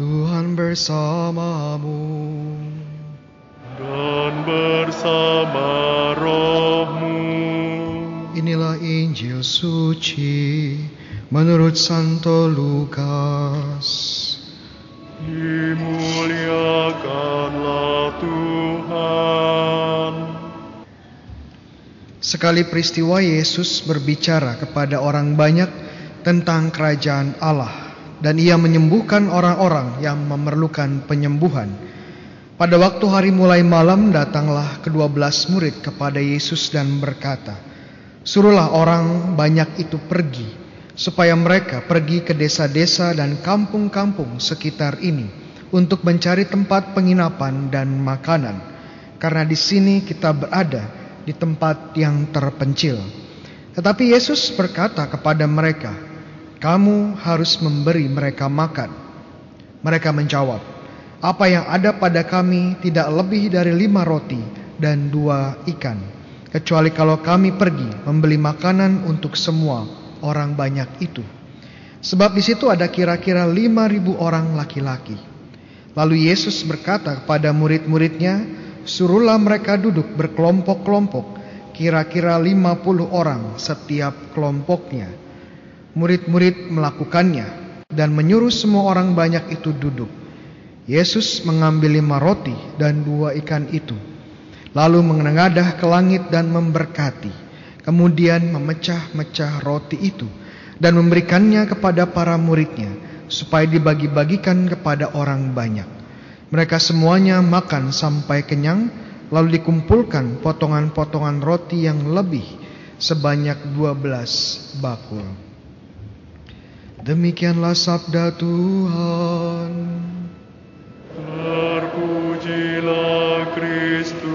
Tuhan bersamamu. dan bersama rohmu. Inilah Injil suci menurut Santo Lukas. Dimuliakanlah Tuhan. Sekali peristiwa Yesus berbicara kepada orang banyak tentang kerajaan Allah dan ia menyembuhkan orang-orang yang memerlukan penyembuhan. Pada waktu hari mulai malam datanglah kedua belas murid kepada Yesus dan berkata, Suruhlah orang banyak itu pergi, supaya mereka pergi ke desa-desa dan kampung-kampung sekitar ini untuk mencari tempat penginapan dan makanan, karena di sini kita berada di tempat yang terpencil. Tetapi Yesus berkata kepada mereka, "Kamu harus memberi mereka makan." Mereka menjawab, "Apa yang ada pada kami tidak lebih dari lima roti dan dua ikan." kecuali kalau kami pergi membeli makanan untuk semua orang banyak itu. Sebab di situ ada kira-kira lima ribu orang laki-laki. Lalu Yesus berkata kepada murid-muridnya, suruhlah mereka duduk berkelompok-kelompok, kira-kira lima puluh orang setiap kelompoknya. Murid-murid melakukannya dan menyuruh semua orang banyak itu duduk. Yesus mengambil lima roti dan dua ikan itu lalu menengadah ke langit dan memberkati, kemudian memecah-mecah roti itu dan memberikannya kepada para muridnya supaya dibagi-bagikan kepada orang banyak. Mereka semuanya makan sampai kenyang, lalu dikumpulkan potongan-potongan roti yang lebih sebanyak 12 bakul. Demikianlah sabda Tuhan. Terpujilah Kristus.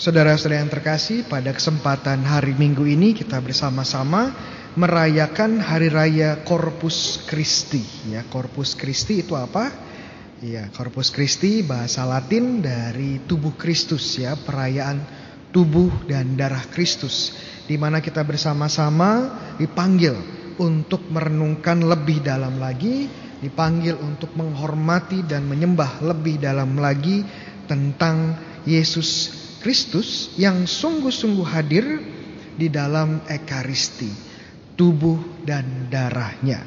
Saudara-saudara yang terkasih, pada kesempatan hari Minggu ini kita bersama-sama merayakan hari raya Corpus Christi. Ya, Corpus Christi itu apa? Ya, Corpus Christi bahasa Latin dari tubuh Kristus ya, perayaan tubuh dan darah Kristus di mana kita bersama-sama dipanggil untuk merenungkan lebih dalam lagi, dipanggil untuk menghormati dan menyembah lebih dalam lagi tentang Yesus Kristus yang sungguh-sungguh hadir di dalam ekaristi, tubuh dan darahnya.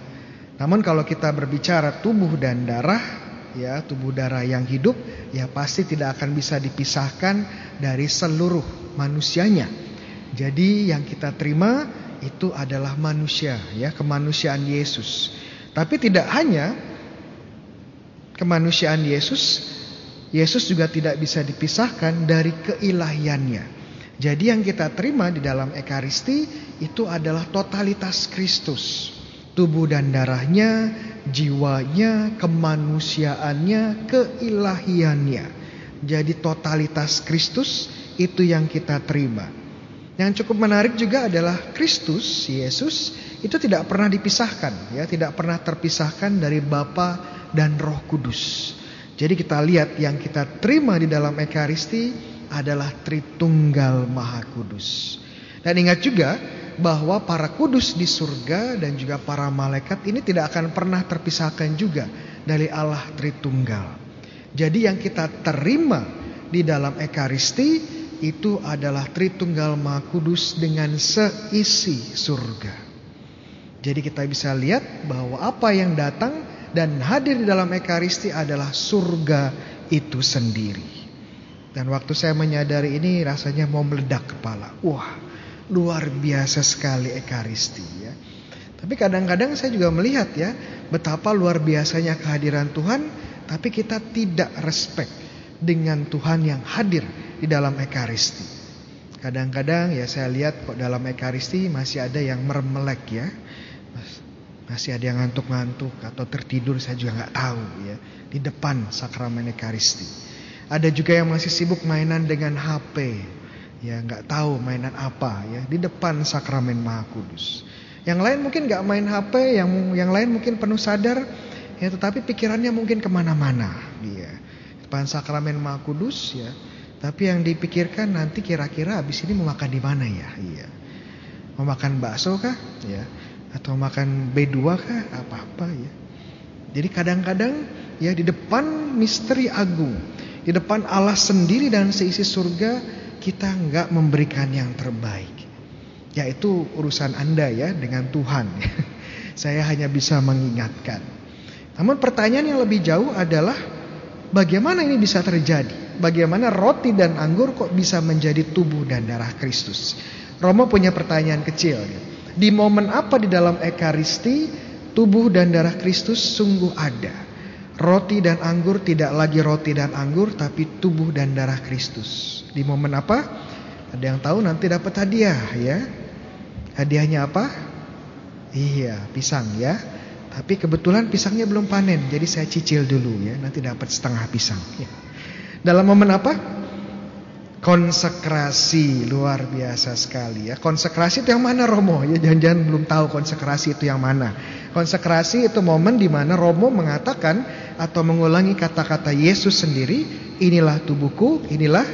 Namun kalau kita berbicara tubuh dan darah, ya tubuh darah yang hidup, ya pasti tidak akan bisa dipisahkan dari seluruh manusianya. Jadi yang kita terima itu adalah manusia, ya kemanusiaan Yesus. Tapi tidak hanya kemanusiaan Yesus, Yesus juga tidak bisa dipisahkan dari keilahiannya. Jadi yang kita terima di dalam ekaristi itu adalah totalitas Kristus. Tubuh dan darahnya, jiwanya, kemanusiaannya, keilahiannya. Jadi totalitas Kristus itu yang kita terima. Yang cukup menarik juga adalah Kristus, Yesus itu tidak pernah dipisahkan, ya, tidak pernah terpisahkan dari Bapa dan Roh Kudus. Jadi kita lihat yang kita terima di dalam ekaristi adalah Tritunggal Maha Kudus. Dan ingat juga bahwa para kudus di surga dan juga para malaikat ini tidak akan pernah terpisahkan juga dari Allah Tritunggal. Jadi yang kita terima di dalam ekaristi itu adalah Tritunggal Maha Kudus dengan seisi surga. Jadi kita bisa lihat bahwa apa yang datang dan hadir di dalam Ekaristi adalah surga itu sendiri. Dan waktu saya menyadari ini rasanya mau meledak kepala. Wah, luar biasa sekali Ekaristi ya. Tapi kadang-kadang saya juga melihat ya betapa luar biasanya kehadiran Tuhan, tapi kita tidak respect dengan Tuhan yang hadir di dalam ekaristi. Kadang-kadang ya saya lihat kok dalam ekaristi masih ada yang mermelek ya. Masih ada yang ngantuk-ngantuk atau tertidur saya juga nggak tahu ya di depan sakramen ekaristi. Ada juga yang masih sibuk mainan dengan HP. Ya nggak tahu mainan apa ya di depan sakramen Maha Kudus. Yang lain mungkin nggak main HP, yang yang lain mungkin penuh sadar ya tetapi pikirannya mungkin ke mana-mana dia. Depan sakramen Maha Kudus ya. Tapi yang dipikirkan nanti kira-kira habis ini mau makan di mana ya? Iya. Mau makan bakso kah? Ya. Atau makan B2 kah? Apa-apa ya. Jadi kadang-kadang ya di depan misteri agung, di depan Allah sendiri dan seisi surga kita nggak memberikan yang terbaik. Yaitu urusan Anda ya dengan Tuhan. Saya hanya bisa mengingatkan. Namun pertanyaan yang lebih jauh adalah bagaimana ini bisa terjadi? Bagaimana roti dan anggur kok bisa menjadi tubuh dan darah Kristus? Romo punya pertanyaan kecil. Di momen apa di dalam Ekaristi tubuh dan darah Kristus sungguh ada? Roti dan anggur tidak lagi roti dan anggur tapi tubuh dan darah Kristus. Di momen apa? Ada yang tahu nanti dapat hadiah ya. Hadiahnya apa? Iya, pisang ya. Tapi kebetulan pisangnya belum panen, jadi saya cicil dulu ya. Nanti dapat setengah pisang. Ya. Dalam momen apa? Konsekrasi luar biasa sekali ya. Konsekrasi itu yang mana Romo? Ya jangan-jangan belum tahu konsekrasi itu yang mana. Konsekrasi itu momen di mana Romo mengatakan atau mengulangi kata-kata Yesus sendiri, inilah tubuhku, inilah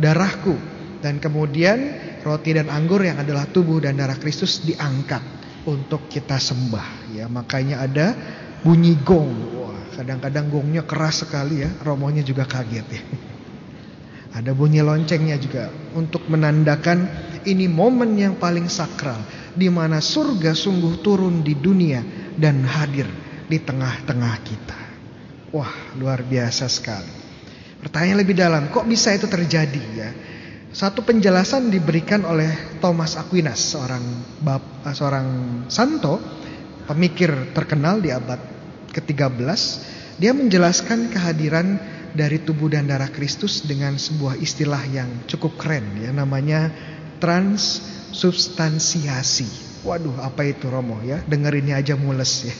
darahku. Dan kemudian roti dan anggur yang adalah tubuh dan darah Kristus diangkat untuk kita sembah ya. Makanya ada bunyi gong. Wah, kadang-kadang gongnya keras sekali ya. Romonya juga kaget ya. Ada bunyi loncengnya juga untuk menandakan ini momen yang paling sakral di mana surga sungguh turun di dunia dan hadir di tengah-tengah kita. Wah, luar biasa sekali. Pertanyaan lebih dalam, kok bisa itu terjadi ya? Satu penjelasan diberikan oleh Thomas Aquinas, seorang bab, seorang santo, pemikir terkenal di abad ke-13. Dia menjelaskan kehadiran dari tubuh dan darah Kristus dengan sebuah istilah yang cukup keren ya namanya transubstansiasi. Waduh, apa itu Romo ya? Dengerinnya aja mules ya.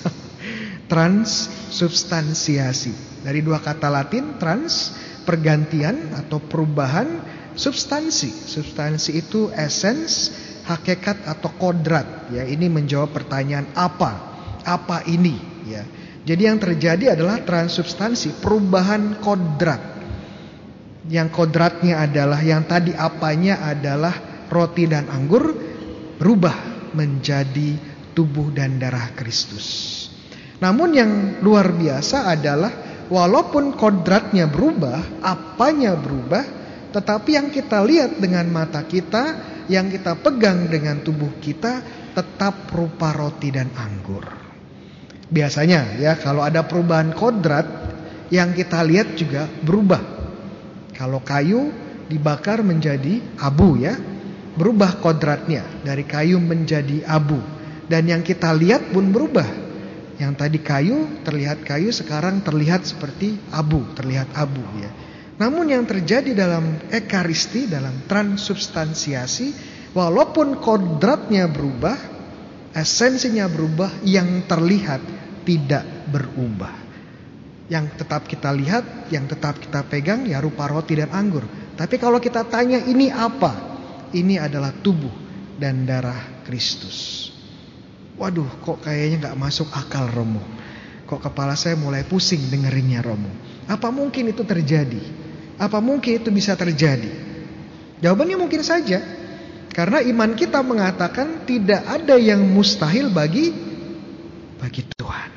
transubstansiasi. Dari dua kata Latin trans pergantian atau perubahan substansi. Substansi itu essence, hakikat atau kodrat ya. Ini menjawab pertanyaan apa? Apa ini ya? Jadi yang terjadi adalah transubstansi, perubahan kodrat. Yang kodratnya adalah yang tadi apanya adalah roti dan anggur berubah menjadi tubuh dan darah Kristus. Namun yang luar biasa adalah walaupun kodratnya berubah, apanya berubah, tetapi yang kita lihat dengan mata kita, yang kita pegang dengan tubuh kita tetap rupa roti dan anggur. Biasanya ya kalau ada perubahan kodrat yang kita lihat juga berubah. Kalau kayu dibakar menjadi abu ya, berubah kodratnya dari kayu menjadi abu. Dan yang kita lihat pun berubah. Yang tadi kayu terlihat kayu sekarang terlihat seperti abu, terlihat abu ya. Namun yang terjadi dalam ekaristi, dalam transubstansiasi, walaupun kodratnya berubah, esensinya berubah, yang terlihat tidak berubah. Yang tetap kita lihat, yang tetap kita pegang ya rupa roti dan anggur. Tapi kalau kita tanya ini apa? Ini adalah tubuh dan darah Kristus. Waduh, kok kayaknya nggak masuk akal Romo. Kok kepala saya mulai pusing dengerinnya Romo. Apa mungkin itu terjadi? Apa mungkin itu bisa terjadi? Jawabannya mungkin saja. Karena iman kita mengatakan tidak ada yang mustahil bagi bagi Tuhan.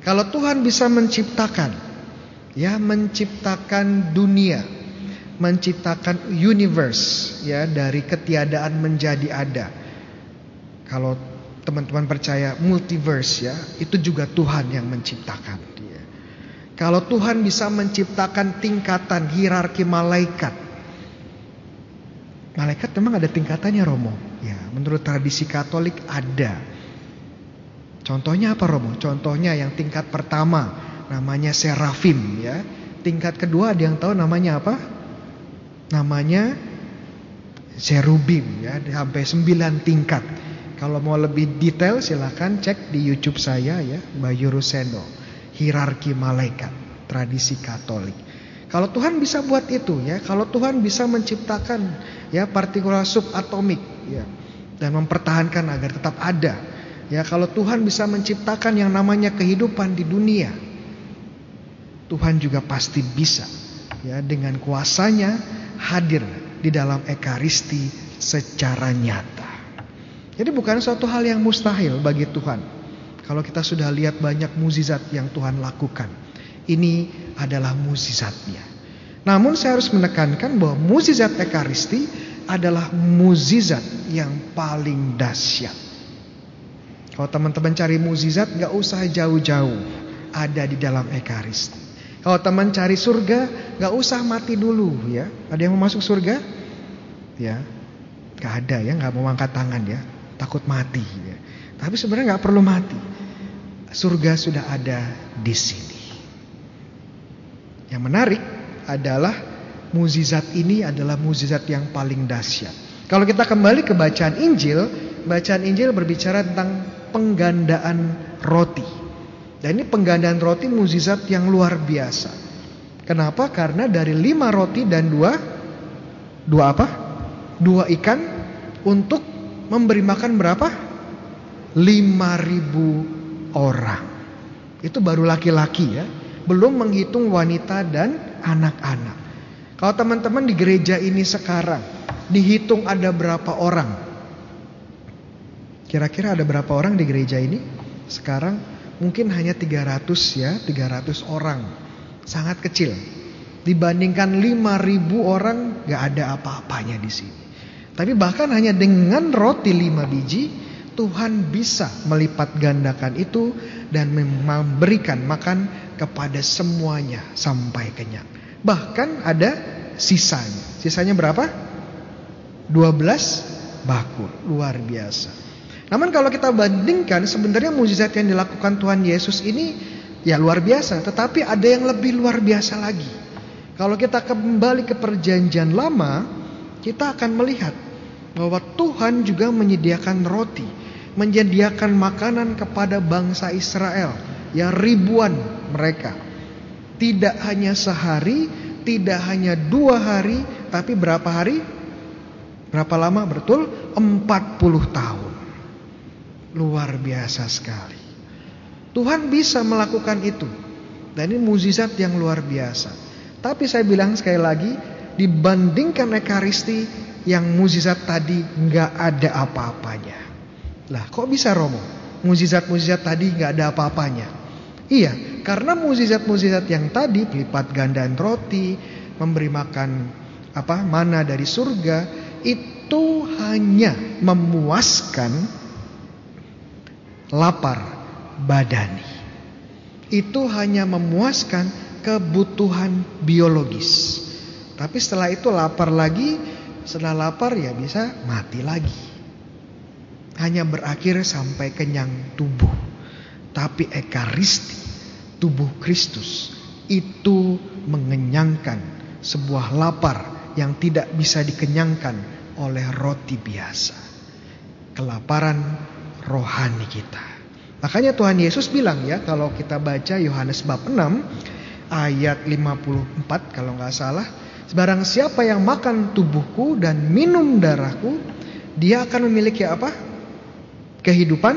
Kalau Tuhan bisa menciptakan, ya menciptakan dunia, menciptakan universe, ya dari ketiadaan menjadi ada. Kalau teman-teman percaya multiverse ya, itu juga Tuhan yang menciptakan. Kalau Tuhan bisa menciptakan tingkatan hierarki malaikat, malaikat memang ada tingkatannya Romo. Ya, menurut tradisi Katolik ada. Contohnya apa Romo? Contohnya yang tingkat pertama namanya serafim ya. Tingkat kedua ada yang tahu namanya apa? Namanya serubim ya, sampai sembilan tingkat. Kalau mau lebih detail silahkan cek di YouTube saya ya, Bayu Ruseno. Hierarki malaikat, tradisi Katolik. Kalau Tuhan bisa buat itu ya, kalau Tuhan bisa menciptakan ya partikular subatomik ya dan mempertahankan agar tetap ada Ya kalau Tuhan bisa menciptakan yang namanya kehidupan di dunia, Tuhan juga pasti bisa ya dengan kuasanya hadir di dalam ekaristi secara nyata. Jadi bukan suatu hal yang mustahil bagi Tuhan. Kalau kita sudah lihat banyak mukjizat yang Tuhan lakukan. Ini adalah mukjizatnya. Namun saya harus menekankan bahwa mukjizat Ekaristi adalah mukjizat yang paling dahsyat. Kalau teman-teman cari mukjizat nggak usah jauh-jauh, ada di dalam Ekaristi. Kalau teman cari surga, nggak usah mati dulu ya. Ada yang mau masuk surga? Ya, nggak ada ya, nggak mau angkat tangan ya, takut mati. Ya. Tapi sebenarnya nggak perlu mati. Surga sudah ada di sini. Yang menarik adalah mukjizat ini adalah mukjizat yang paling dahsyat. Kalau kita kembali ke bacaan Injil, bacaan Injil berbicara tentang penggandaan roti. Dan ini penggandaan roti mukjizat yang luar biasa. Kenapa? Karena dari lima roti dan dua dua apa? Dua ikan untuk memberi makan berapa? Lima ribu orang. Itu baru laki-laki ya. Belum menghitung wanita dan anak-anak. Kalau teman-teman di gereja ini sekarang dihitung ada berapa orang? Kira-kira ada berapa orang di gereja ini? Sekarang mungkin hanya 300 ya, 300 orang. Sangat kecil. Dibandingkan 5000 orang gak ada apa-apanya di sini. Tapi bahkan hanya dengan roti 5 biji Tuhan bisa melipat gandakan itu dan memberikan makan kepada semuanya sampai kenyang. Bahkan ada sisanya. Sisanya berapa? 12 bakul. Luar biasa. Namun kalau kita bandingkan sebenarnya mujizat yang dilakukan Tuhan Yesus ini ya luar biasa, tetapi ada yang lebih luar biasa lagi. Kalau kita kembali ke perjanjian lama, kita akan melihat bahwa Tuhan juga menyediakan roti, menyediakan makanan kepada bangsa Israel, ya ribuan mereka. Tidak hanya sehari, tidak hanya dua hari, tapi berapa hari? Berapa lama? Betul? 40 tahun. Luar biasa sekali. Tuhan bisa melakukan itu. Dan ini mukjizat yang luar biasa. Tapi saya bilang sekali lagi, dibandingkan Ekaristi yang mukjizat tadi nggak ada apa-apanya. Lah, kok bisa Romo? Mukjizat-mukjizat tadi nggak ada apa-apanya. Iya, karena mukjizat-mukjizat yang tadi pelipat gandaan roti, memberi makan apa mana dari surga itu hanya memuaskan lapar badani. Itu hanya memuaskan kebutuhan biologis. Tapi setelah itu lapar lagi, setelah lapar ya bisa mati lagi. Hanya berakhir sampai kenyang tubuh. Tapi ekaristi, tubuh Kristus itu mengenyangkan sebuah lapar yang tidak bisa dikenyangkan oleh roti biasa. Kelaparan rohani kita. Makanya Tuhan Yesus bilang ya kalau kita baca Yohanes bab 6 ayat 54 kalau nggak salah. Sebarang siapa yang makan tubuhku dan minum darahku dia akan memiliki apa? Kehidupan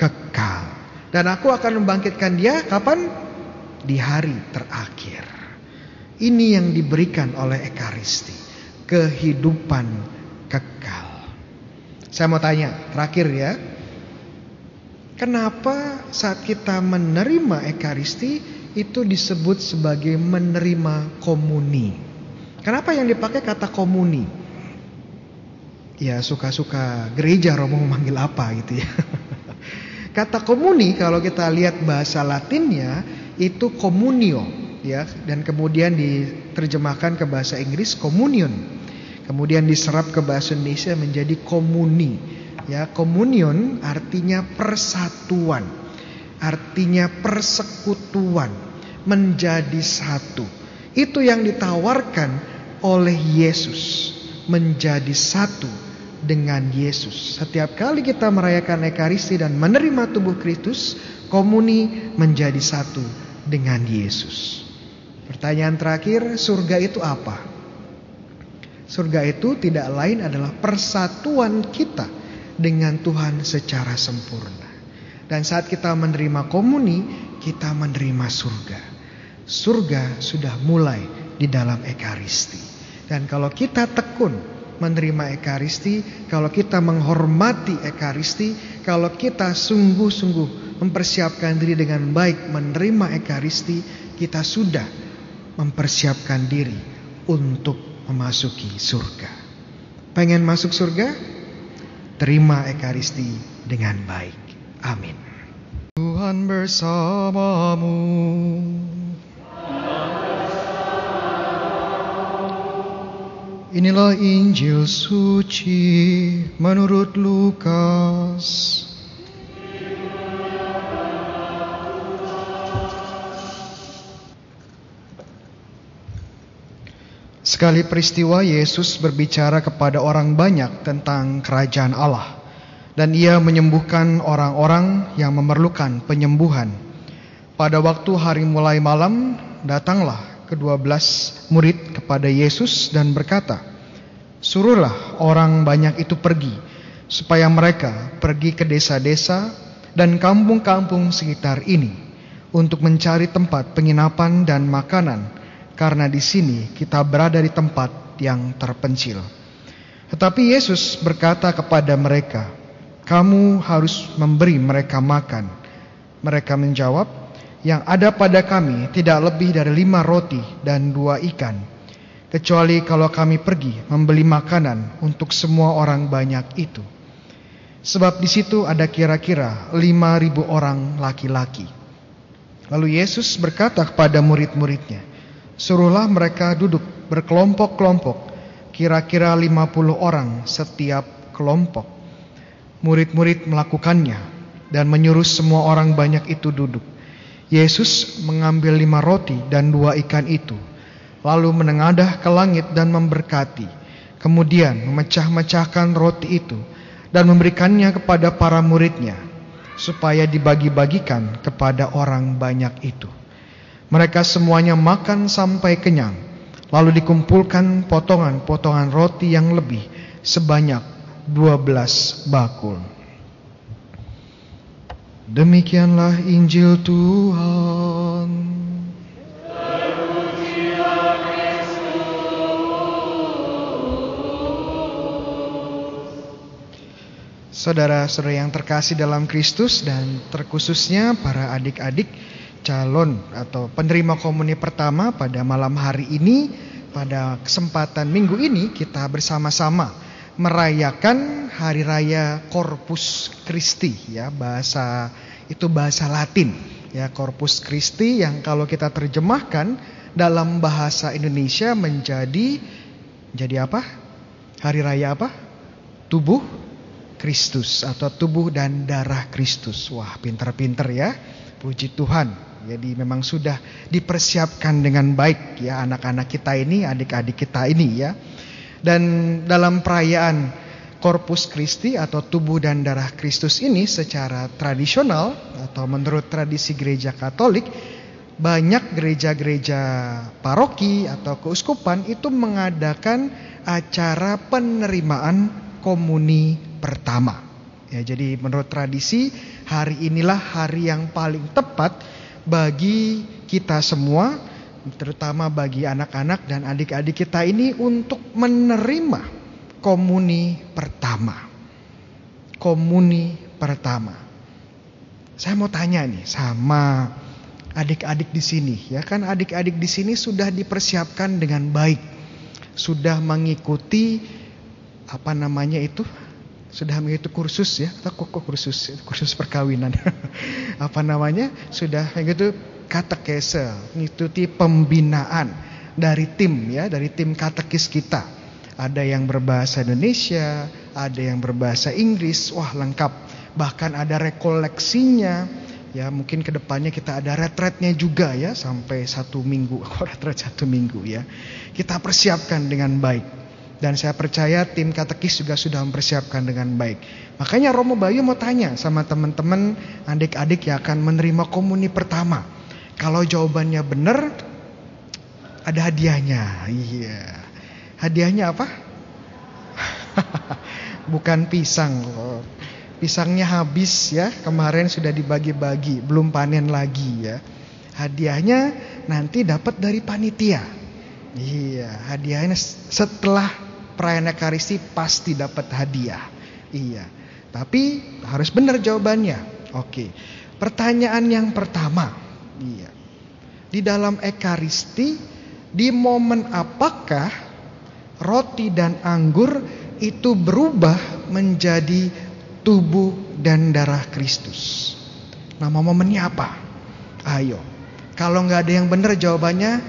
kekal. Dan aku akan membangkitkan dia kapan? Di hari terakhir. Ini yang diberikan oleh Ekaristi. Kehidupan kekal. Saya mau tanya, terakhir ya. Kenapa saat kita menerima Ekaristi itu disebut sebagai menerima komuni? Kenapa yang dipakai kata komuni? Ya suka-suka gereja Romo memanggil apa gitu ya. Kata komuni kalau kita lihat bahasa Latinnya itu komunio ya dan kemudian diterjemahkan ke bahasa Inggris communion. Kemudian diserap ke bahasa Indonesia menjadi komuni. Ya, komunion artinya persatuan. Artinya persekutuan, menjadi satu. Itu yang ditawarkan oleh Yesus, menjadi satu dengan Yesus. Setiap kali kita merayakan Ekaristi dan menerima tubuh Kristus, komuni menjadi satu dengan Yesus. Pertanyaan terakhir, surga itu apa? Surga itu tidak lain adalah persatuan kita dengan Tuhan secara sempurna. Dan saat kita menerima komuni, kita menerima surga. Surga sudah mulai di dalam Ekaristi. Dan kalau kita tekun menerima Ekaristi, kalau kita menghormati Ekaristi, kalau kita sungguh-sungguh mempersiapkan diri dengan baik menerima Ekaristi, kita sudah mempersiapkan diri untuk memasuki surga. Pengen masuk surga? Terima Ekaristi dengan baik. Amin. Tuhan bersamamu. Inilah Injil suci menurut Lukas. Sekali peristiwa Yesus berbicara kepada orang banyak tentang kerajaan Allah dan ia menyembuhkan orang-orang yang memerlukan penyembuhan. Pada waktu hari mulai malam, datanglah kedua belas murid kepada Yesus dan berkata, Suruhlah orang banyak itu pergi, supaya mereka pergi ke desa-desa dan kampung-kampung sekitar ini untuk mencari tempat penginapan dan makanan, karena di sini kita berada di tempat yang terpencil. Tetapi Yesus berkata kepada mereka, kamu harus memberi mereka makan. Mereka menjawab, yang ada pada kami tidak lebih dari lima roti dan dua ikan. Kecuali kalau kami pergi membeli makanan untuk semua orang banyak itu. Sebab di situ ada kira-kira lima ribu orang laki-laki. Lalu Yesus berkata kepada murid-muridnya, Suruhlah mereka duduk berkelompok-kelompok, kira-kira lima puluh orang setiap kelompok. Murid-murid melakukannya dan menyuruh semua orang banyak itu duduk. Yesus mengambil lima roti dan dua ikan itu, lalu menengadah ke langit dan memberkati. Kemudian memecah-mecahkan roti itu dan memberikannya kepada para muridnya, supaya dibagi-bagikan kepada orang banyak itu. Mereka semuanya makan sampai kenyang, lalu dikumpulkan potongan-potongan roti yang lebih sebanyak 12 bakul. Demikianlah Injil Tuhan. Saudara-saudara yang terkasih dalam Kristus dan terkhususnya para adik-adik calon atau penerima komuni pertama pada malam hari ini pada kesempatan minggu ini kita bersama-sama merayakan hari raya Corpus Christi ya bahasa itu bahasa Latin ya Corpus Christi yang kalau kita terjemahkan dalam bahasa Indonesia menjadi jadi apa? Hari raya apa? Tubuh Kristus atau tubuh dan darah Kristus. Wah, pinter-pinter ya. Puji Tuhan. Jadi memang sudah dipersiapkan dengan baik ya anak-anak kita ini, adik-adik kita ini ya. Dan dalam perayaan Corpus Christi atau tubuh dan darah Kristus ini secara tradisional atau menurut tradisi gereja Katolik banyak gereja-gereja paroki atau keuskupan itu mengadakan acara penerimaan komuni pertama. Ya, jadi menurut tradisi hari inilah hari yang paling tepat bagi kita semua terutama bagi anak-anak dan adik-adik kita ini untuk menerima komuni pertama. Komuni pertama. Saya mau tanya nih sama adik-adik di sini, ya kan adik-adik di sini sudah dipersiapkan dengan baik. Sudah mengikuti apa namanya itu? Sudah mengikuti kursus ya, atau kok kursus, kursus perkawinan. apa namanya? Sudah begitu katekese, mengikuti pembinaan dari tim ya, dari tim katekis kita. Ada yang berbahasa Indonesia, ada yang berbahasa Inggris, wah lengkap. Bahkan ada rekoleksinya. Ya mungkin ke depannya kita ada retretnya juga ya sampai satu minggu, retret satu minggu ya. Kita persiapkan dengan baik. Dan saya percaya tim katekis juga sudah mempersiapkan dengan baik. Makanya Romo Bayu mau tanya sama teman-teman adik-adik yang akan menerima komuni pertama. Kalau jawabannya benar, ada hadiahnya. Iya. Hadiahnya apa? Bukan pisang. Pisangnya habis ya, kemarin sudah dibagi-bagi, belum panen lagi ya. Hadiahnya nanti dapat dari panitia. Iya, hadiahnya setelah perayaan Ekaristi pasti dapat hadiah. Iya. Tapi harus benar jawabannya. Oke. Pertanyaan yang pertama. Iya. Di dalam Ekaristi di momen apakah roti dan anggur itu berubah menjadi tubuh dan darah Kristus? Nama momennya apa? Ayo. Kalau nggak ada yang benar jawabannya,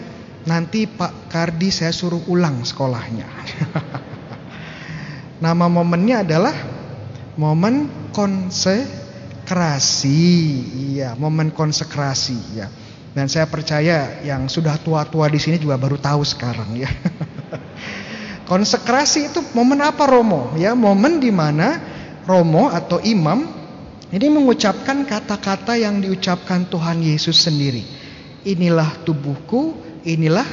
nanti Pak Kardi saya suruh ulang sekolahnya. Nama momennya adalah momen konsekrasi. Iya, momen konsekrasi ya. Dan saya percaya yang sudah tua-tua di sini juga baru tahu sekarang ya. konsekrasi itu momen apa Romo? Ya, momen di mana Romo atau imam ini mengucapkan kata-kata yang diucapkan Tuhan Yesus sendiri. Inilah tubuhku, inilah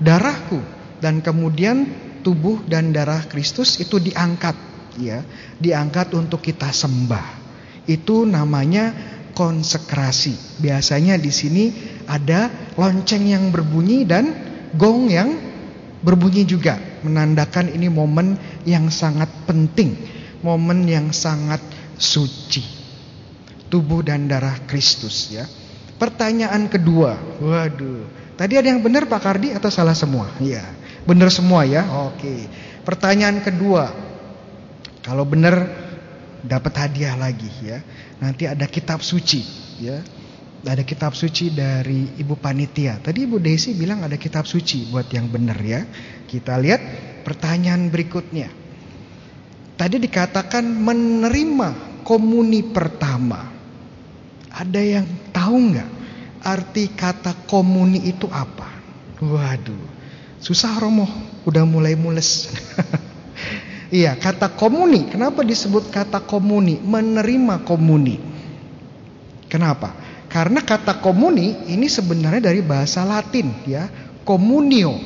darahku. Dan kemudian tubuh dan darah Kristus itu diangkat, ya, diangkat untuk kita sembah. Itu namanya konsekrasi. Biasanya di sini ada lonceng yang berbunyi dan gong yang berbunyi juga, menandakan ini momen yang sangat penting, momen yang sangat suci tubuh dan darah Kristus ya. Pertanyaan kedua, waduh, tadi ada yang benar Pak Kardi atau salah semua? Iya, benar semua ya. Oke. Pertanyaan kedua, kalau benar dapat hadiah lagi ya. Nanti ada kitab suci ya. Ada kitab suci dari Ibu Panitia. Tadi Ibu Desi bilang ada kitab suci buat yang benar ya. Kita lihat pertanyaan berikutnya. Tadi dikatakan menerima komuni pertama. Ada yang tahu nggak arti kata komuni itu apa? Waduh, susah Romo, udah mulai mules. iya, kata komuni. Kenapa disebut kata komuni? Menerima komuni. Kenapa? Karena kata komuni ini sebenarnya dari bahasa Latin ya, komunio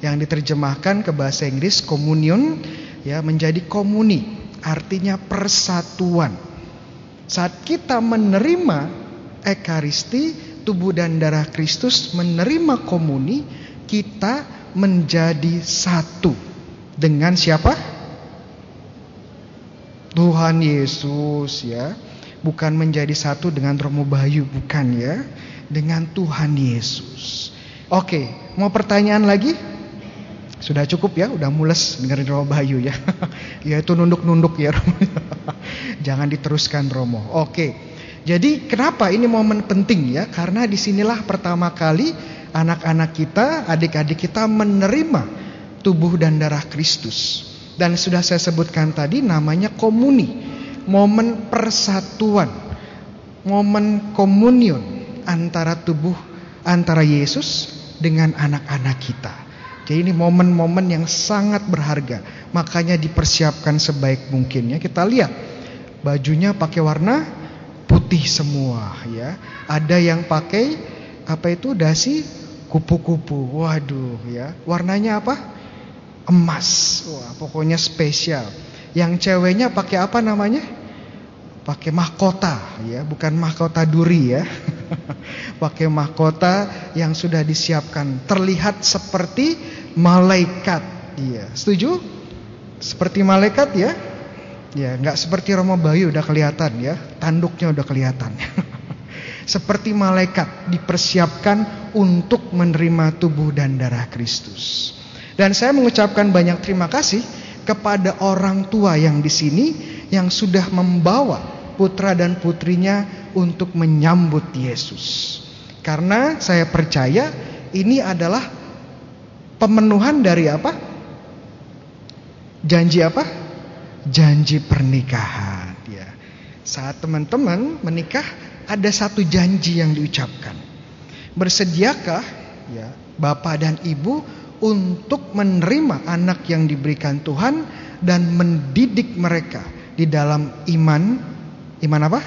yang diterjemahkan ke bahasa Inggris communion ya menjadi komuni artinya persatuan saat kita menerima ekaristi, tubuh dan darah Kristus, menerima komuni, kita menjadi satu dengan siapa? Tuhan Yesus ya. Bukan menjadi satu dengan Romo Bayu, bukan ya. Dengan Tuhan Yesus. Oke, mau pertanyaan lagi? Sudah cukup ya, udah mules dengerin Romo Bayu ya. ya itu nunduk-nunduk ya Romo. Jangan diteruskan Romo. Oke. Jadi kenapa ini momen penting ya? Karena di sinilah pertama kali anak-anak kita, adik-adik kita menerima tubuh dan darah Kristus. Dan sudah saya sebutkan tadi namanya komuni. Momen persatuan. Momen komunion antara tubuh antara Yesus dengan anak-anak kita. Jadi ini momen-momen yang sangat berharga. Makanya dipersiapkan sebaik mungkin ya. Kita lihat bajunya pakai warna putih semua ya. Ada yang pakai apa itu dasi kupu-kupu. Waduh ya. Warnanya apa? Emas. Wah, pokoknya spesial. Yang ceweknya pakai apa namanya? Pakai mahkota ya, bukan mahkota duri ya. pakai mahkota yang sudah disiapkan terlihat seperti malaikat. Iya, setuju? Seperti malaikat ya? Ya, nggak seperti Romo Bayu udah kelihatan ya, tanduknya udah kelihatan. seperti malaikat dipersiapkan untuk menerima tubuh dan darah Kristus. Dan saya mengucapkan banyak terima kasih kepada orang tua yang di sini yang sudah membawa putra dan putrinya untuk menyambut Yesus. Karena saya percaya ini adalah pemenuhan dari apa? Janji apa? janji pernikahan ya. Saat teman-teman menikah ada satu janji yang diucapkan. Bersediakah ya Bapak dan Ibu untuk menerima anak yang diberikan Tuhan dan mendidik mereka di dalam iman iman apa?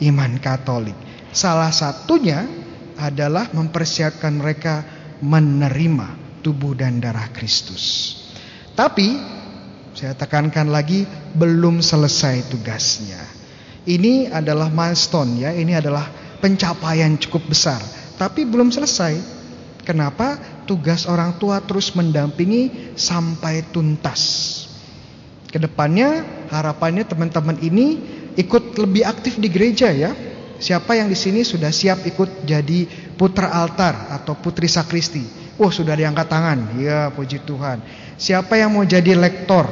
Iman Katolik. Salah satunya adalah mempersiapkan mereka menerima tubuh dan darah Kristus. Tapi saya tekankan lagi belum selesai tugasnya. Ini adalah milestone ya, ini adalah pencapaian cukup besar, tapi belum selesai. Kenapa? Tugas orang tua terus mendampingi sampai tuntas. Ke depannya harapannya teman-teman ini ikut lebih aktif di gereja ya. Siapa yang di sini sudah siap ikut jadi putra altar atau putri sakristi? Wah sudah diangkat tangan. Ya puji Tuhan. Siapa yang mau jadi lektor?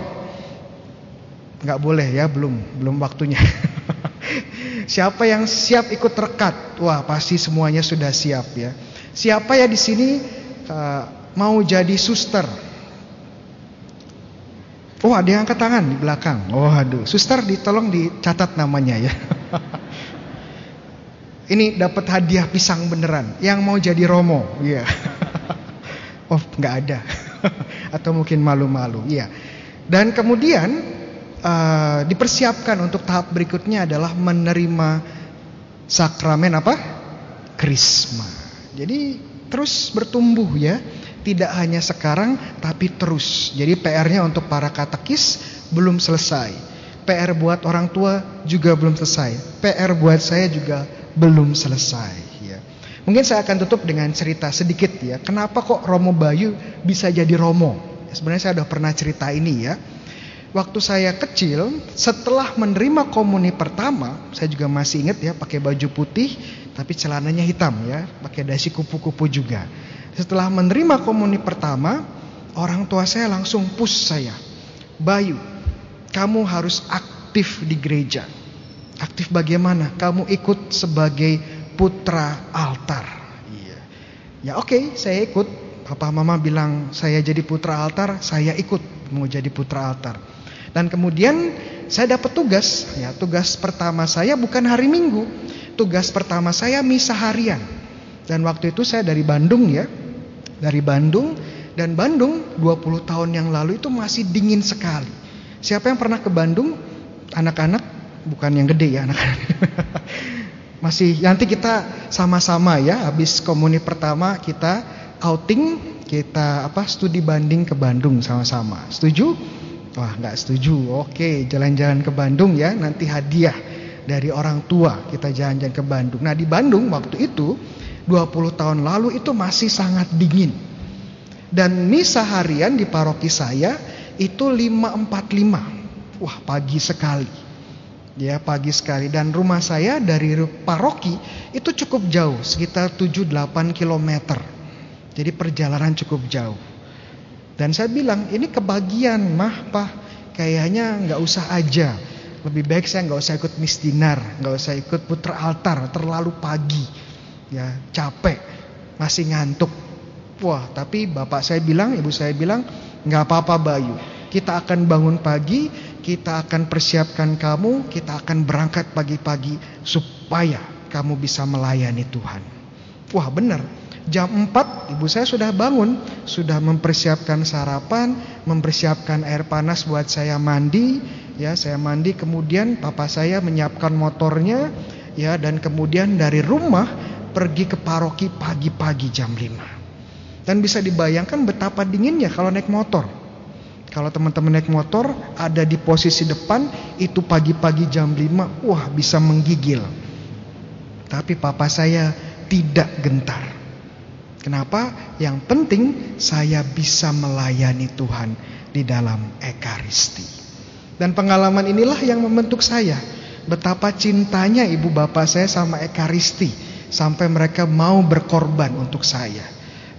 Nggak boleh ya, belum, belum waktunya. Siapa yang siap ikut rekat? Wah pasti semuanya sudah siap ya. Siapa ya di sini uh, mau jadi suster? Oh ada yang angkat tangan di belakang. Oh aduh, suster ditolong dicatat namanya ya. Ini dapat hadiah pisang beneran. Yang mau jadi romo, iya. oh nggak ada. Atau mungkin malu-malu, iya. Dan kemudian uh, dipersiapkan untuk tahap berikutnya adalah menerima sakramen apa? Krisma. Jadi terus bertumbuh ya. Tidak hanya sekarang tapi terus. Jadi PR-nya untuk para katekis belum selesai. PR buat orang tua juga belum selesai. PR buat saya juga belum selesai ya. Mungkin saya akan tutup dengan cerita sedikit ya. Kenapa kok Romo Bayu bisa jadi Romo? Sebenarnya saya sudah pernah cerita ini ya. Waktu saya kecil, setelah menerima komuni pertama, saya juga masih ingat ya, pakai baju putih, tapi celananya hitam ya, pakai dasi kupu-kupu juga. Setelah menerima komuni pertama, orang tua saya langsung push saya. Bayu, kamu harus aktif di gereja. Aktif bagaimana? Kamu ikut sebagai putra altar. Iya. Ya oke, okay, saya ikut. Papa mama bilang saya jadi putra altar, saya ikut mau jadi putra altar. Dan kemudian saya dapat tugas, ya tugas pertama saya bukan hari Minggu, tugas pertama saya misa harian. Dan waktu itu saya dari Bandung ya, dari Bandung dan Bandung 20 tahun yang lalu itu masih dingin sekali. Siapa yang pernah ke Bandung? Anak-anak, bukan yang gede ya anak-anak. masih nanti kita sama-sama ya, habis komuni pertama kita outing, kita apa studi banding ke Bandung sama-sama. Setuju? Wah nggak setuju. Oke jalan-jalan ke Bandung ya. Nanti hadiah dari orang tua kita jalan-jalan ke Bandung. Nah di Bandung waktu itu 20 tahun lalu itu masih sangat dingin. Dan misa harian di paroki saya itu 545. Wah pagi sekali. Ya pagi sekali. Dan rumah saya dari paroki itu cukup jauh. Sekitar 7-8 kilometer. Jadi perjalanan cukup jauh. Dan saya bilang ini kebagian mah pak kayaknya nggak usah aja. Lebih baik saya nggak usah ikut misdinar, nggak usah ikut putra altar terlalu pagi, ya capek, masih ngantuk. Wah tapi bapak saya bilang, ibu saya bilang nggak apa-apa Bayu. Kita akan bangun pagi, kita akan persiapkan kamu, kita akan berangkat pagi-pagi supaya kamu bisa melayani Tuhan. Wah benar, Jam 4 ibu saya sudah bangun, sudah mempersiapkan sarapan, mempersiapkan air panas buat saya mandi, ya saya mandi kemudian papa saya menyiapkan motornya, ya dan kemudian dari rumah pergi ke paroki pagi-pagi jam 5. Dan bisa dibayangkan betapa dinginnya kalau naik motor. Kalau teman-teman naik motor ada di posisi depan itu pagi-pagi jam 5, wah bisa menggigil. Tapi papa saya tidak gentar. Kenapa? Yang penting saya bisa melayani Tuhan di dalam ekaristi. Dan pengalaman inilah yang membentuk saya. Betapa cintanya ibu bapak saya sama ekaristi. Sampai mereka mau berkorban untuk saya.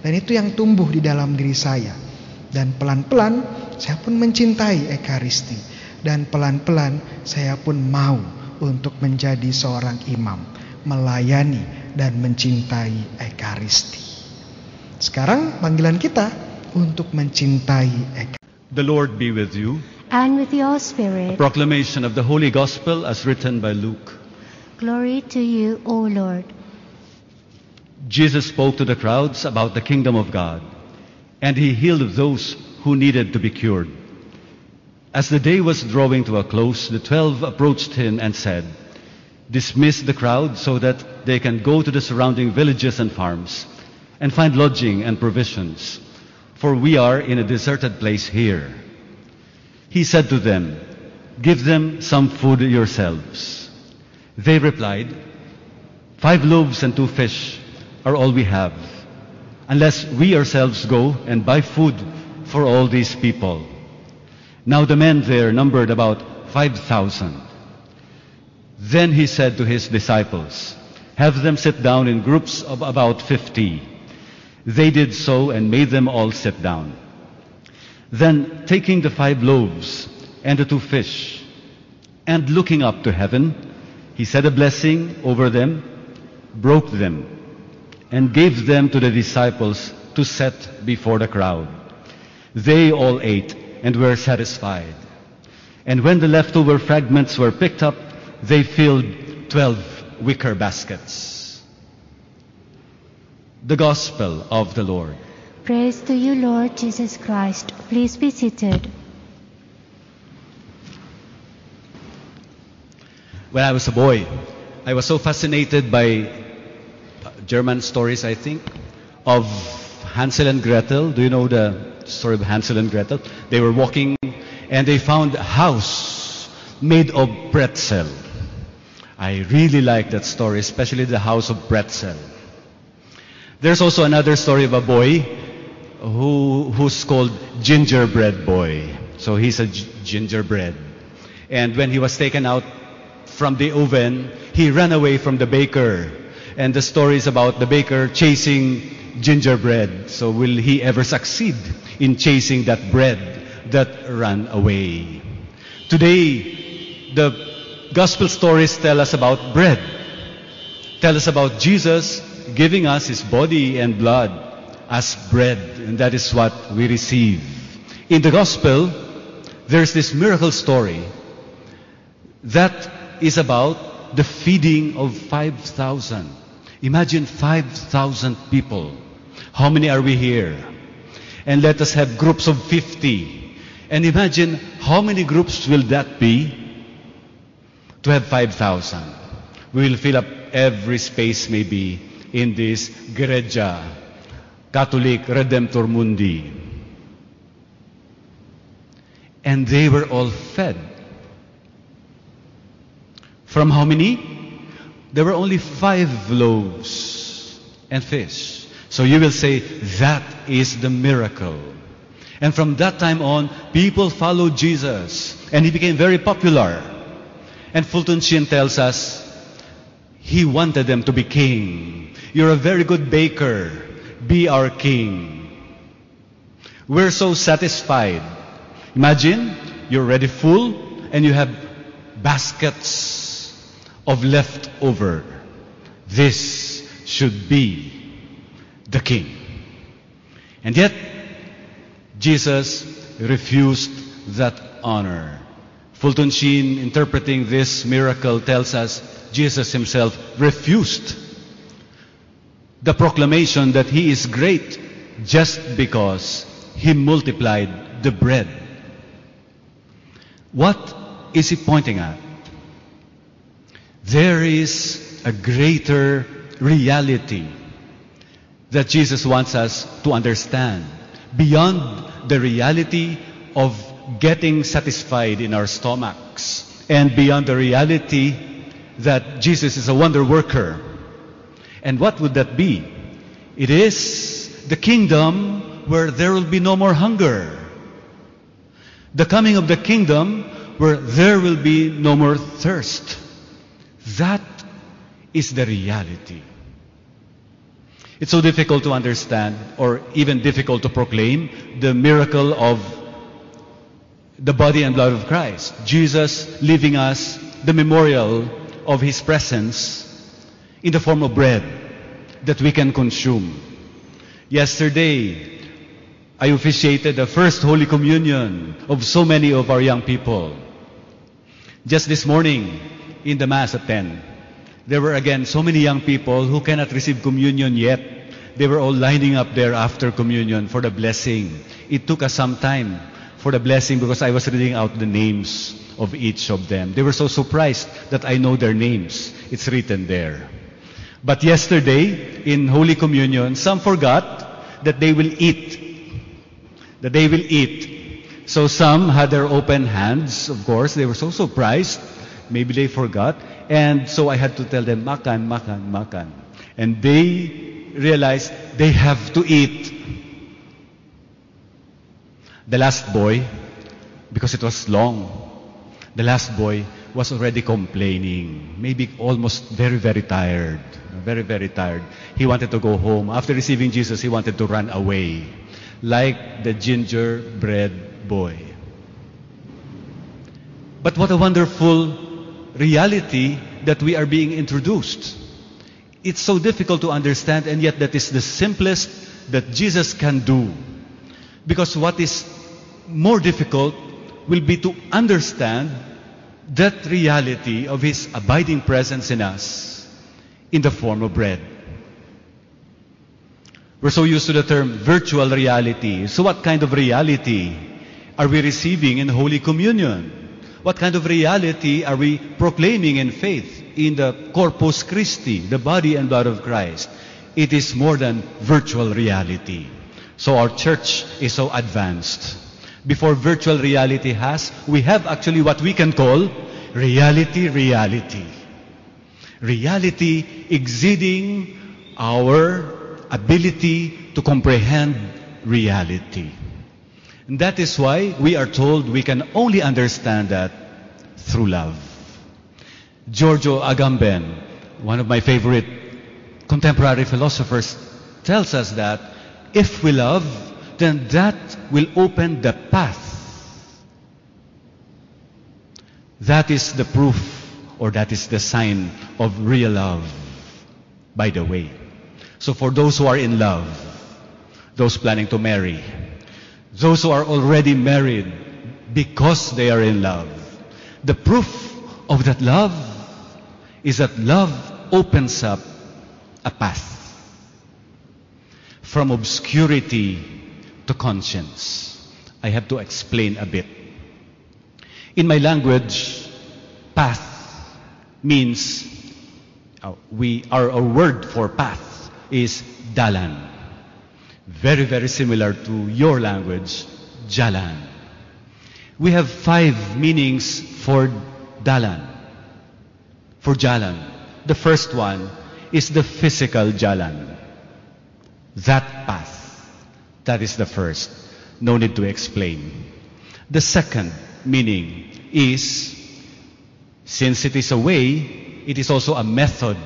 Dan itu yang tumbuh di dalam diri saya. Dan pelan-pelan saya pun mencintai ekaristi. Dan pelan-pelan saya pun mau untuk menjadi seorang imam. Melayani dan mencintai ekaristi. Sekarang panggilan kita untuk mencintai Eka. The Lord be with you. And with your spirit. A proclamation of the Holy Gospel as written by Luke. Glory to you, O Lord. Jesus spoke to the crowds about the kingdom of God, and he healed those who needed to be cured. As the day was drawing to a close, the twelve approached him and said, Dismiss the crowd so that they can go to the surrounding villages and farms and find lodging and provisions, for we are in a deserted place here. He said to them, Give them some food yourselves. They replied, Five loaves and two fish are all we have. unless we ourselves go and buy food for all these people. Now the men there numbered about 5,000. Then he said to his disciples, Have them sit down in groups of about 50. They did so and made them all sit down. Then, taking the five loaves and the two fish, and looking up to heaven, he said a blessing over them, broke them, and gave them to the disciples to set before the crowd. They all ate and were satisfied. And when the leftover fragments were picked up, they filled twelve wicker baskets. The Gospel of the Lord. Praise to you, Lord Jesus Christ. Please be seated. When I was a boy, I was so fascinated by uh, German stories, I think, of Hansel and Gretel. Do you know the story of Hansel and Gretel? They were walking and they found a house made of pretzel. I really like that story, especially the house of pretzel. There's also another story of a boy who, who's called Gingerbread Boy. So he's a gingerbread. And when he was taken out from the oven, he ran away from the baker. And the story is about the baker chasing gingerbread. So will he ever succeed in chasing that bread that ran away? Today, the gospel stories tell us about bread. Tell us about Jesus giving us his body and blood as bread. And that is what we receive. In the gospel, there's this miracle story that is about the feeding of 5,000. Imagine 5,000 people. How many are we here? And let us have groups of 50. And imagine how many groups will that be to have 5,000. We will fill up every space maybe in this Greja, Catholic Redemptor Mundi. And they were all fed. From how many? There were only five loaves and fish. So you will say, that is the miracle. And from that time on, people followed Jesus. And he became very popular. And Fulton Sheen tells us, he wanted them to be king. You're a very good baker. Be our king. We're so satisfied. Imagine you're already full and you have baskets of leftover. This should be the king. And yet, Jesus refused that honor. Fulton Sheen, interpreting this miracle, tells us Jesus himself refused the proclamation that he is great just because he multiplied the bread. What is he pointing at? There is a greater reality that Jesus wants us to understand beyond the reality of getting satisfied in our stomachs and beyond the reality that Jesus is a wonder worker. And what would that be? It is the kingdom where there will be no more hunger. The coming of the kingdom where there will be no more thirst. That is the reality. It's so difficult to understand or even difficult to proclaim the miracle of the body and blood of Christ. Jesus leaving us the memorial of His presence in the form of bread that we can consume. Yesterday, I officiated the first Holy Communion of so many of our young people. Just this morning, in the Mass at 10, there were again so many young people who cannot receive communion yet. They were all lining up there after communion for the blessing. It took us some time for the blessing because I was reading out the names of each of them. They were so surprised that I know their names. It's written there. But yesterday, in Holy Communion, some forgot that they will eat. That they will eat. So some had their open hands, of course. They were so surprised. Maybe they forgot. And so I had to tell them, makan, makan, makan. And they realized they have to eat. The last boy, because it was long, the last boy was already complaining, maybe almost very, very tired. Very, very tired. He wanted to go home. After receiving Jesus, he wanted to run away, like the gingerbread boy. But what a wonderful reality that we are being introduced. It's so difficult to understand, and yet that is the simplest that Jesus can do. Because what is more difficult will be to understand that reality of His abiding presence in us in the form of bread. We're so used to the term virtual reality. So, what kind of reality are we receiving in Holy Communion? What kind of reality are we proclaiming in faith in the Corpus Christi, the body and blood of Christ? It is more than virtual reality. So, our church is so advanced. Before virtual reality has, we have actually what we can call reality, reality. Reality exceeding our ability to comprehend reality. And that is why we are told we can only understand that through love. Giorgio Agamben, one of my favorite contemporary philosophers, tells us that if we love, then that will open the path. That is the proof or that is the sign of real love, by the way. So for those who are in love, those planning to marry, those who are already married because they are in love, the proof of that love is that love opens up a path from obscurity to conscience. I have to explain a bit. In my language, path means uh, we our, our word for path is dalan. Very very similar to your language, jalan. We have five meanings for dalan. For jalan. The first one is the physical jalan. That path. That is the first. No need to explain. The second meaning is, since it is a way, it is also a method.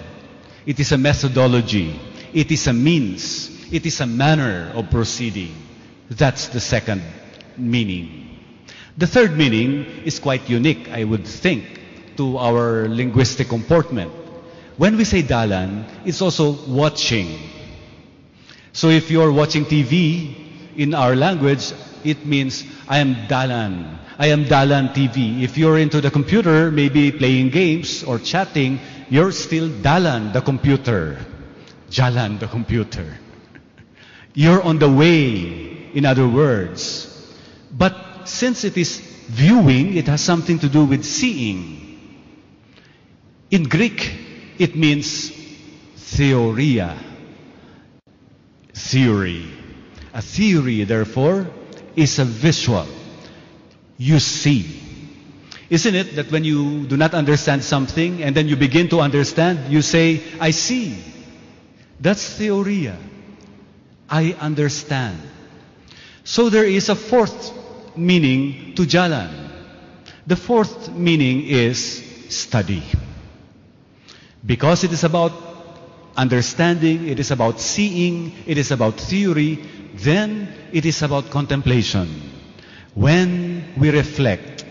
It is a methodology. It is a means. It is a manner of proceeding. That's the second meaning. The third meaning is quite unique, I would think, to our linguistic comportment. When we say dalan, it's also watching. So if you're watching TV in our language, it means I am dalan. I am dalan TV. If you're into the computer, maybe playing games or chatting, you're still dalan the computer. Jalan the computer. You're on the way, in other words. But since it is viewing, it has something to do with seeing. In Greek, it means theoria. Theory. A theory, therefore, is a visual. You see. Isn't it that when you do not understand something and then you begin to understand, you say, I see. That's theoria. I understand. So there is a fourth meaning to jalan. The fourth meaning is study. Because it is about understanding, it is about seeing, it is about theory, then it is about contemplation. When we reflect,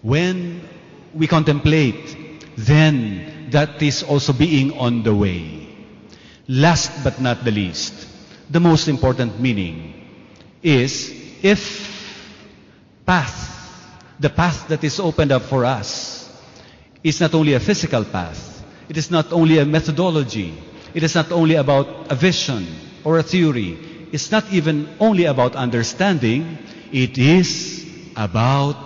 when we contemplate, then that is also being on the way. Last but not the least, the most important meaning is if path, the path that is opened up for us, is not only a physical path, it is not only a methodology, it is not only about a vision or a theory, it's not even only about understanding, it is about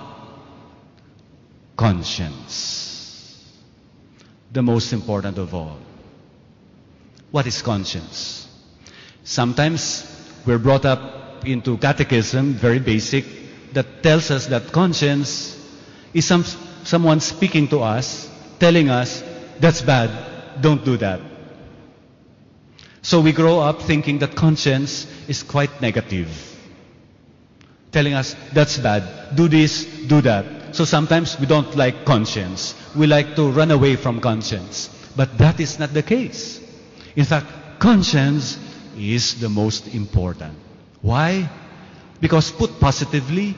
conscience. The most important of all. What is conscience? Sometimes we're brought up into catechism, very basic, that tells us that conscience is some, someone speaking to us, telling us, that's bad, don't do that. So we grow up thinking that conscience is quite negative. Telling us, that's bad, do this, do that. So sometimes we don't like conscience. We like to run away from conscience. But that is not the case. In fact, conscience is the most important. Why? Because put positively,